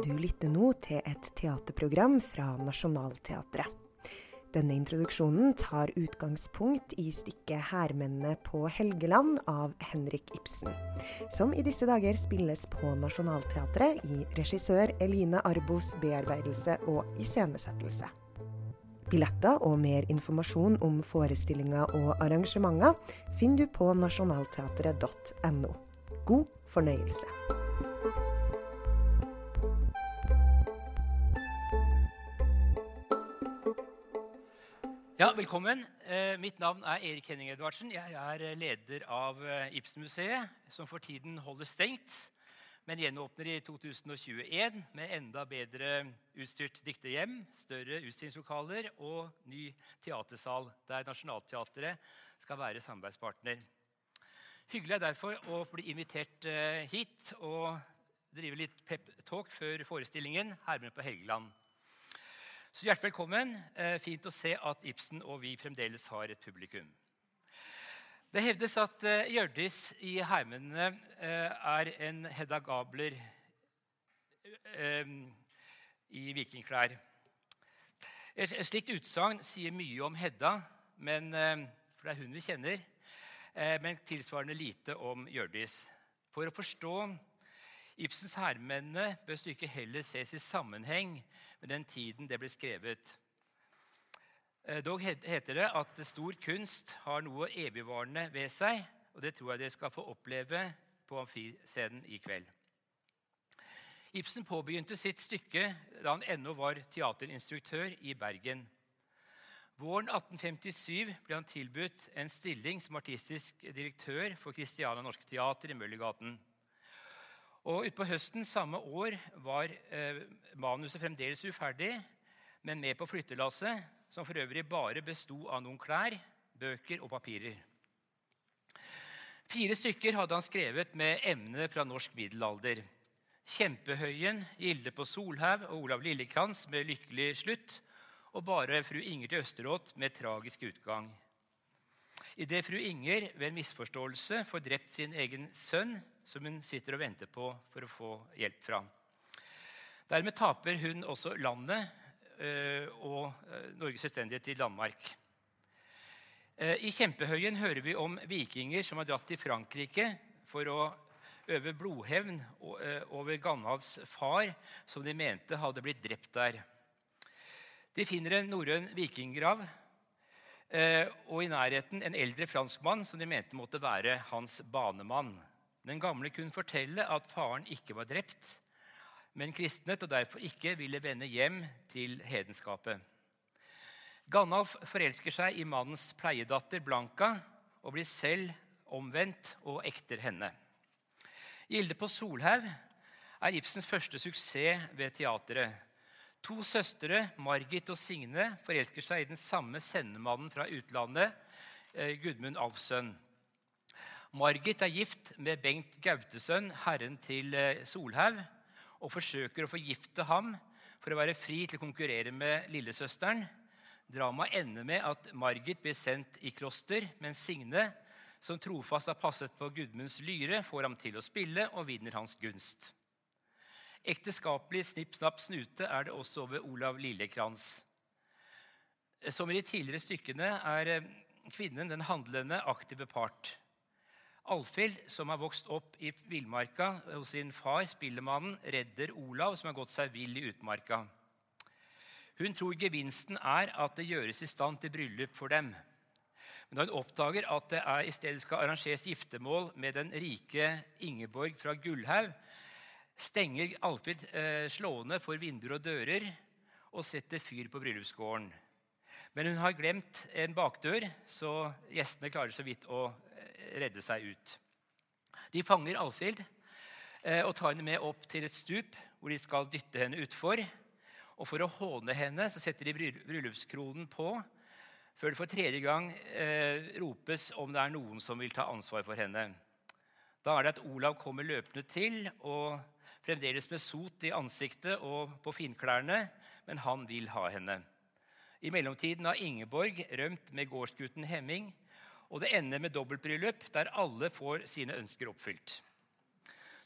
Du lytter nå til et teaterprogram fra Nationaltheatret. Denne introduksjonen tar utgangspunkt i stykket 'Hærmennene på Helgeland' av Henrik Ibsen, som i disse dager spilles på Nationaltheatret i regissør Eline Arbos bearbeidelse og iscenesettelse. Billetter og mer informasjon om forestillinger og arrangementer finner du på nasjonalteatret.no. God fornøyelse. Ja, Velkommen. Eh, mitt navn er Erik Henning Edvardsen. Jeg er eh, leder av eh, Ibsenmuseet, som for tiden holder stengt, men gjenåpner i 2021 med enda bedre utstyrt dikterhjem, større utstillingslokaler og ny teatersal, der Nationaltheatret skal være samarbeidspartner. Hyggelig er derfor å bli invitert hit og drive litt pep-talk før forestillingen 'Hermen på Helgeland'. Så hjertelig velkommen. Eh, fint å se at Ibsen og vi fremdeles har et publikum. Det hevdes at uh, Hjørdis i Heimene uh, er en Hedda Gabler i vikingklær. Et slikt utsagn sier mye om Hedda, men, for det er hun vi kjenner, men tilsvarende lite om Hjørdis. For å forstå Ibsens hærmennene bør stykket heller ses i sammenheng med den tiden det ble skrevet. Eh, dog heter det at stor kunst har noe evigvarende ved seg, og det tror jeg dere skal få oppleve på amfiscenen i kveld. Ibsen påbegynte sitt stykke da han ennå var teaterinstruktør i Bergen. Våren 1857 ble han tilbudt en stilling som artistisk direktør for Christiania Norske Teater i Møllergaten. Og Utpå høsten samme år var eh, manuset fremdeles uferdig, men med på flyttelasset, som for øvrig bare besto av noen klær, bøker og papirer. Fire stykker hadde han skrevet med emne fra norsk middelalder. 'Kjempehøyen', 'Gilde på Solhaug' og 'Olav Lillekrans' med lykkelig slutt, og bare 'Fru Inger til Østerått' med tragisk utgang. Idet fru Inger ved en misforståelse får drept sin egen sønn, som hun sitter og venter på for å få hjelp fra. Dermed taper hun også landet eh, og eh, Norges selvstendighet til Danmark. Eh, I Kjempehøyen hører vi om vikinger som har dratt til Frankrike for å øve blodhevn over Gandalfs far, som de mente hadde blitt drept der. De finner en norrøn vikinggrav og i nærheten en eldre franskmann som de mente måtte være hans banemann. Den gamle kunne fortelle at faren ikke var drept, men kristnet og derfor ikke ville vende hjem til hedenskapet. Gandalf forelsker seg i mannens pleiedatter Blanka og blir selv omvendt og ekter henne. Gilde på Solhaug er Ibsens første suksess ved teatret. To søstre, Margit og Signe, forelsker seg i den samme sendemannen fra utlandet, eh, Gudmund Alfsønn. Margit er gift med Bengt Gautesønn, herren til eh, Solhaug, og forsøker å forgifte ham for å være fri til å konkurrere med lillesøsteren. Dramaet ender med at Margit blir sendt i kloster, mens Signe, som trofast har passet på Gudmunds lyre, får ham til å spille og vinner hans gunst. Ekteskapelig snipp, snapp, snute er det også over Olav Lillekrans. Som i de tidligere stykkene er eh, kvinnen den handlende, aktive part. Alfhild, som har vokst opp i villmarka hos sin far, spillemannen, redder Olav, som har gått seg vill i utmarka. Hun tror gevinsten er at det gjøres i stand til bryllup for dem. Men da hun oppdager at det er, i stedet skal arrangeres giftermål med den rike Ingeborg fra Gullhaug, stenger Alfhild eh, slående for vinduer og dører og setter fyr på bryllupsgården. Men hun har glemt en bakdør, så gjestene klarer så vidt å redde seg ut. De fanger Alfhild eh, og tar henne med opp til et stup hvor de skal dytte henne utfor. Og For å håne henne så setter de bryllupskronen på før det for tredje gang eh, ropes om det er noen som vil ta ansvar for henne. Da er det at Olav kommer løpende til, og fremdeles med sot i ansiktet og på finklærne, men han vil ha henne. I mellomtiden har Ingeborg rømt med gårdsgutten Hemming, og det ender med dobbeltbryllup der alle får sine ønsker oppfylt.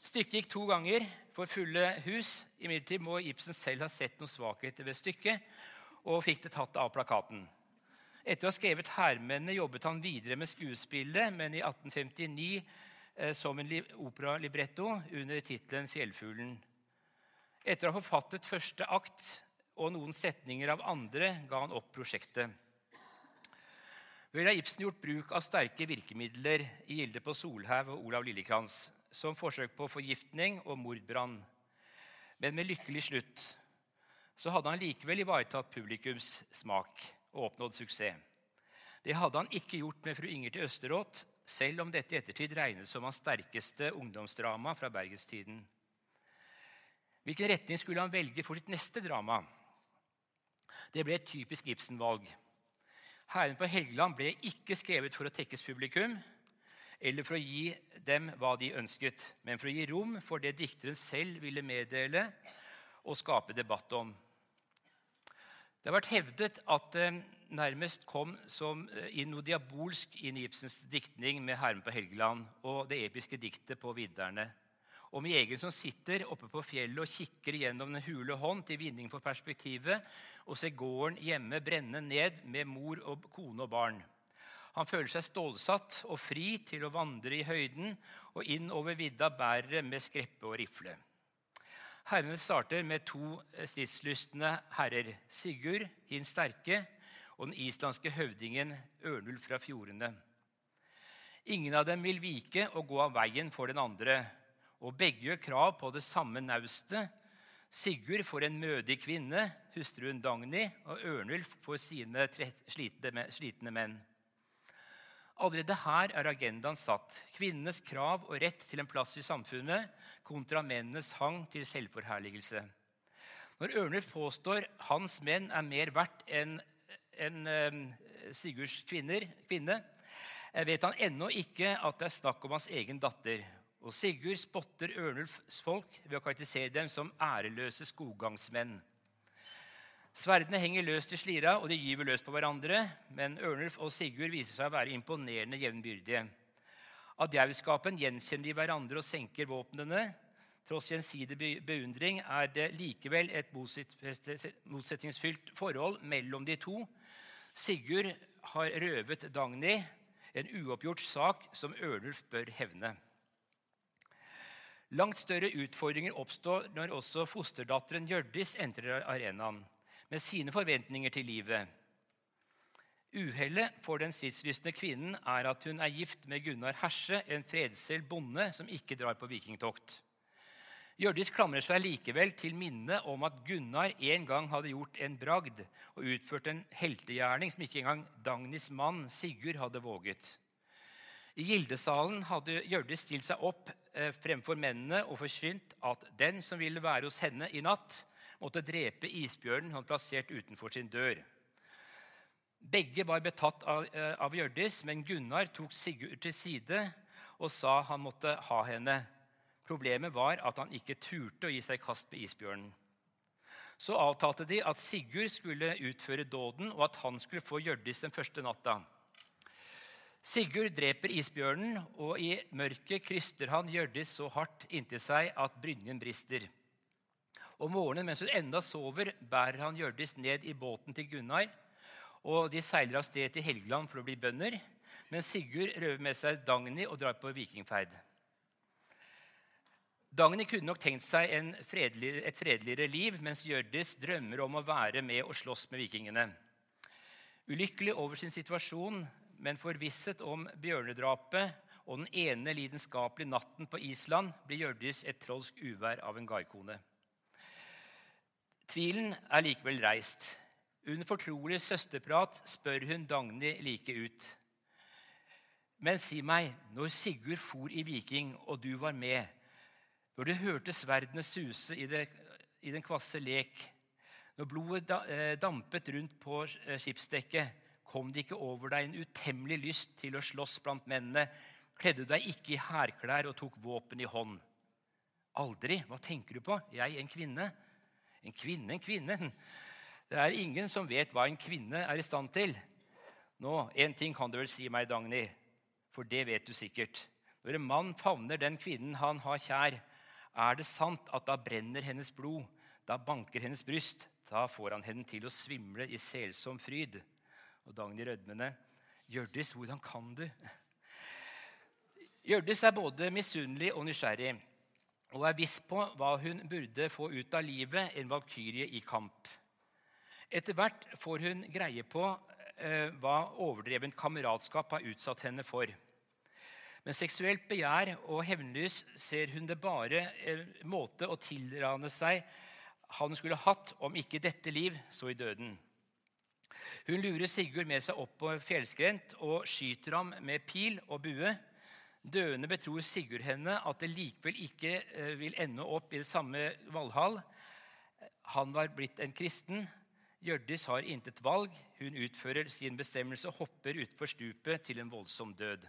Stykket gikk to ganger for fulle hus. Imidlertid må Ibsen selv ha sett noen svakheter ved stykket og fikk det tatt av plakaten. Etter å ha skrevet 'Hærmennene' jobbet han videre med skuespillet, men i 1859 eh, som en operalibretto under tittelen 'Fjellfuglen'. Etter å ha forfattet første akt og noen setninger av andre ga han opp prosjektet. Har Ibsen gjort bruk av sterke virkemidler i Gilde på Solhaug og Olav Lillekrans, som forsøk på forgiftning og mordbrann. Men med lykkelig slutt så hadde han likevel ivaretatt publikums smak og oppnådd suksess. Det hadde han ikke gjort med 'Fru Inger til Østeråt', selv om dette i ettertid regnes som hans sterkeste ungdomsdrama fra bergestiden. Hvilken retning skulle han velge for sitt neste drama? Det ble et typisk Ibsen-valg. 'Hæren på Helgeland' ble ikke skrevet for å tekkes publikum eller for å gi dem hva de ønsket, men for å gi rom for det dikteren selv ville meddele og skape debatt om. Det har vært hevdet at det nærmest kom som eh, i noe diabolsk inn i Ibsens diktning med 'Herren på Helgeland' og det episke diktet på vidderne om jegeren som sitter oppe på fjellet og kikker gjennom den hule hånd til vinning for perspektivet og ser gården hjemme brenne ned med mor og kone og barn. Han føler seg stålsatt og fri til å vandre i høyden og inn over vidda bærer med skreppe og rifle. Hermene starter med to stridslystne herrer, Sigurd, hin sterke, og den islandske høvdingen Ørnulf fra fjordene. Ingen av dem vil vike og gå av veien for den andre, og begge gjør krav på det samme naustet. Sigurd får en mødig kvinne, hustruen Dagny, og Ørnulf får sine slitne menn. Allerede her er agendaen satt. Kvinnenes krav og rett til en plass i samfunnet kontra mennenes hang til selvforherligelse. Når Ørnulf påstår hans menn er mer verdt enn en, um, Sigurds kvinner, kvinne, eh, vet han ennå ikke at det er snakk om hans egen datter. Og Sigurd spotter Ørnulfs folk ved å karakterisere dem som æreløse skoggangsmenn. Sverdene henger løst i slira, og de gyver løs på hverandre, men Ørnulf og Sigurd viser seg å være imponerende jevnbyrdige. Av djevelskapen gjenkjenner de hverandre og senker våpnene. Tross gjensidig beundring er det likevel et motsetningsfylt forhold mellom de to. Sigurd har røvet Dagny, en uoppgjort sak som Ørnulf bør hevne. Langt større utfordringer oppstår når også fosterdatteren Hjørdis entrer arenaen med sine forventninger til livet. Uhellet for den stridslystne kvinnen er at hun er gift med Gunnar Herse, en fredselv bonde som ikke drar på vikingtokt. Hjørdis klamrer seg likevel til minnet om at Gunnar en gang hadde gjort en bragd og utført en heltegjerning som ikke engang Dagnys mann Sigurd hadde våget. I Gildesalen hadde Hjørdis stilt seg opp eh, fremfor mennene og forsynt at den som ville være hos henne i natt, måtte drepe isbjørnen han plassert utenfor sin dør. Begge var betatt av, eh, av Hjørdis, men Gunnar tok Sigurd til side og sa han måtte ha henne. Problemet var at han ikke turte å gi seg i kast med isbjørnen. Så avtalte de at Sigurd skulle utføre dåden, og at han skulle få Hjørdis den første natta. Sigurd dreper isbjørnen, og i mørket kryster han Hjørdis så hardt inntil seg at brynjen brister. Om morgenen mens hun enda sover, bærer han Hjørdis ned i båten til Gunnar. og De seiler av sted til Helgeland for å bli bønder, mens Sigurd røver med seg Dagny og drar på vikingferd. Dagny kunne nok tenkt seg fredelig, et fredeligere liv, mens Hjørdis drømmer om å være med og slåss med vikingene. Ulykkelig over sin situasjon men forvisset om bjørnedrapet og den ene lidenskapelige natten på Island blir Hjørdis et trolsk uvær av en gaikone. Tvilen er likevel reist. Under fortrolig søsterprat spør hun Dagny like ut. Men si meg, når Sigurd for i Viking, og du var med, når du hørte sverdene suse i, det, i den kvasse lek, når blodet eh, dampet rundt på skipsdekket, kom det ikke over deg en utemmelig lyst til å slåss blant mennene? Kledde du deg ikke i hærklær og tok våpen i hånd? Aldri. Hva tenker du på? Jeg, en kvinne. En kvinne, en kvinne. Det er ingen som vet hva en kvinne er i stand til. Nå, én ting kan du vel si meg, Dagny, for det vet du sikkert. Når en mann favner den kvinnen han har kjær, Er det sant at da brenner hennes blod, da banker hennes bryst, da får han henne til å svimle i selsom fryd? Og Dagny rødmende. Hjørdis, hvordan kan du? Hjørdis er både misunnelig og nysgjerrig og er viss på hva hun burde få ut av livet, en valkyrie i kamp. Etter hvert får hun greie på eh, hva overdrevent kameratskap har utsatt henne for. Men seksuelt begjær og hevnlys ser hun det bare en måte å tilrane seg han skulle hatt, om ikke dette liv, så i døden. Hun lurer Sigurd med seg opp på fjellskrent og skyter ham med pil og bue. Døende betror Sigurd henne at det likevel ikke eh, vil ende opp i det samme Valhall. Han var blitt en kristen. Hjørdis har intet valg. Hun utfører sin bestemmelse og hopper utfor stupet til en voldsom død.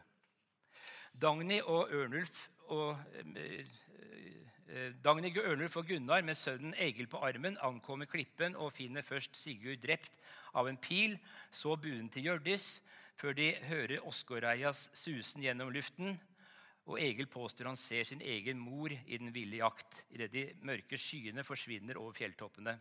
Dagny og Ørnulf og, eh, eh, Dagny, Ørnulf og Gunnar med sønnen Egil på armen ankommer klippen og finner først Sigurd drept av en pil, så buen til Hjørdis, før de hører Åsgårdreias susen gjennom luften. Og Egil påstår han ser sin egen mor i den ville jakt, idet de mørke skyene forsvinner over fjelltoppene.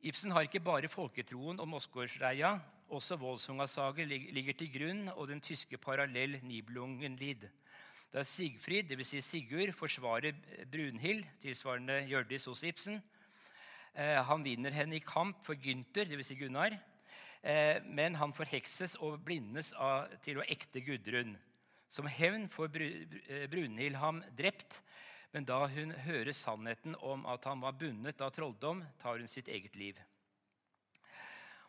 Ibsen har ikke bare folketroen om Åsgårdsreia. Også Voldsungasager ligger til grunn, og den tyske parallell Nibelungenlied. Da Sigfrid, dvs. Si Sigurd, forsvarer Brunhild, tilsvarende Hjørdis hos Ibsen. Eh, han vinner henne i kamp for Gynter, dvs. Si Gunnar. Eh, men han forhekses og blindes til å ekte Gudrun. Som hevn får eh, Brunhild ham drept, men da hun hører sannheten om at han var bundet av trolldom, tar hun sitt eget liv.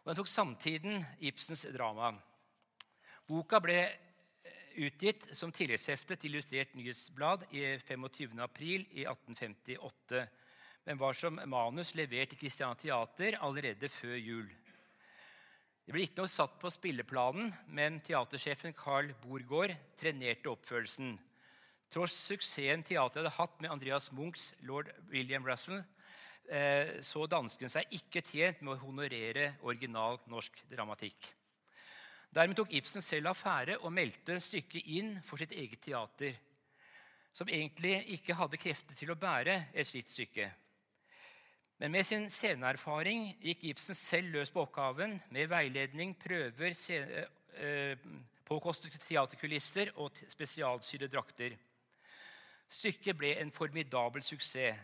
Og Den tok samtiden Ibsens drama. Boka ble eh, utgitt som tilleggshefte til Illustrert nyhetsblad i 25. april i 1858, men var som manus levert til Christiania Teater allerede før jul. Det ble ikke noe satt på spilleplanen, men teatersjefen Carl Borgård trenerte oppførelsen. Tross suksessen teatret hadde hatt med Andreas Munchs lord William Russell, så danskene seg ikke tjent med å honorere original norsk dramatikk. Dermed tok Ibsen selv affære og meldte stykket inn for sitt eget teater, som egentlig ikke hadde krefter til å bære et slikt stykke. Men med sin sceneerfaring gikk Ibsen selv løs på oppgaven med veiledning, prøver, eh, påkostede teaterkulisser og spesialsydde drakter. Stykket ble en formidabel suksess,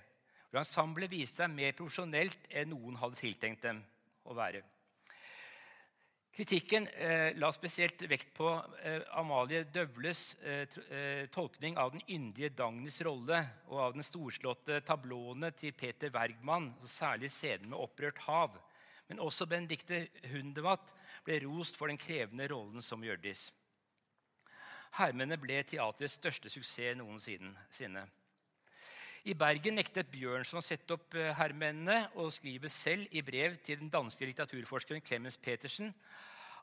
hvor ensemblet viste seg mer profesjonelt enn noen hadde tiltenkt dem å være. Kritikken eh, la spesielt vekt på eh, Amalie Døvles eh, eh, tolkning av den yndige Dagnys rolle og av den storslåtte tablåene til Peter Wergman, særlig scenen med 'Opprørt hav'. Men også Benedicte Hundevatt ble rost for den krevende rollen som Hjørdis. 'Hermene' ble teatrets største suksess noensinne. I Bergen nektet Bjørnson å sette opp hermennene og skriver selv i brev til den danske litteraturforskeren Clemens Petersen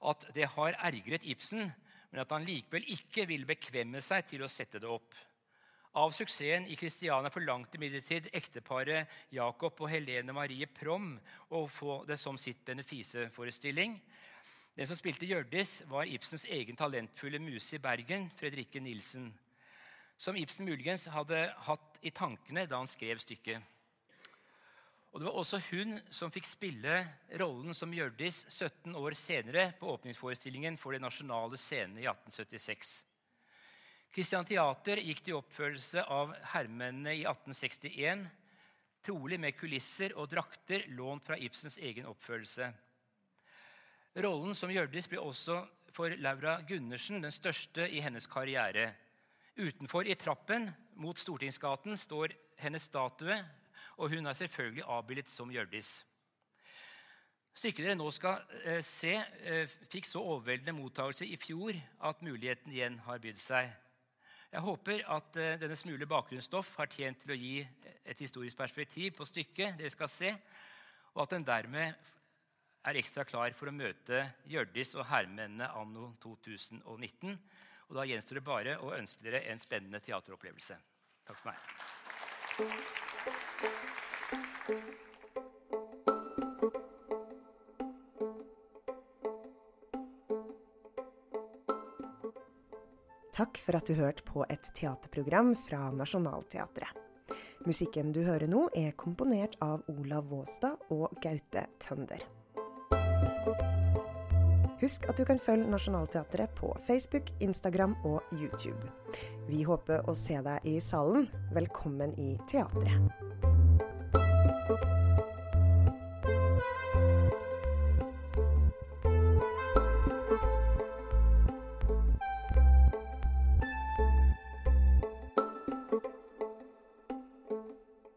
at det har ergret Ibsen, men at han likevel ikke ville bekvemme seg til å sette det opp. Av suksessen i Kristiania forlangte imidlertid ekteparet Jacob og Helene Marie Prom å få det som sitt benefiseforestilling. Den som spilte Hjørdis, var Ibsens egen talentfulle muse i Bergen, Fredrikke Nilsen som Ibsen muligens hadde hatt i tankene da han skrev stykket. Og Det var også hun som fikk spille rollen som Hjørdis 17 år senere på åpningsforestillingen for Den nasjonale scenen i 1876. Christian Teater gikk til oppførelse av Hermennene i 1861, trolig med kulisser og drakter lånt fra Ibsens egen oppførelse. Rollen som Hjørdis ble også for Laura Gundersen den største i hennes karriere. Utenfor i trappen mot Stortingsgaten står hennes statue, og hun er selvfølgelig avbildet som Hjørdis. Stykket dere nå skal eh, se, eh, fikk så overveldende mottakelse i fjor at muligheten igjen har bydd seg. Jeg håper at eh, denne smule bakgrunnsstoff har tjent til å gi et historisk perspektiv på stykket dere skal se, og at den dermed er ekstra klar for å møte Hjørdis og herremennene anno 2019. Og Da gjenstår det bare å ønske dere en spennende teateropplevelse. Takk for meg. Takk for at du hørte på et teaterprogram fra Nationaltheatret. Musikken du hører nå, er komponert av Olav Våstad og Gaute Tønder. Husk at du kan følge Nationaltheatret på Facebook, Instagram og YouTube. Vi håper å se deg i salen. Velkommen i teatret.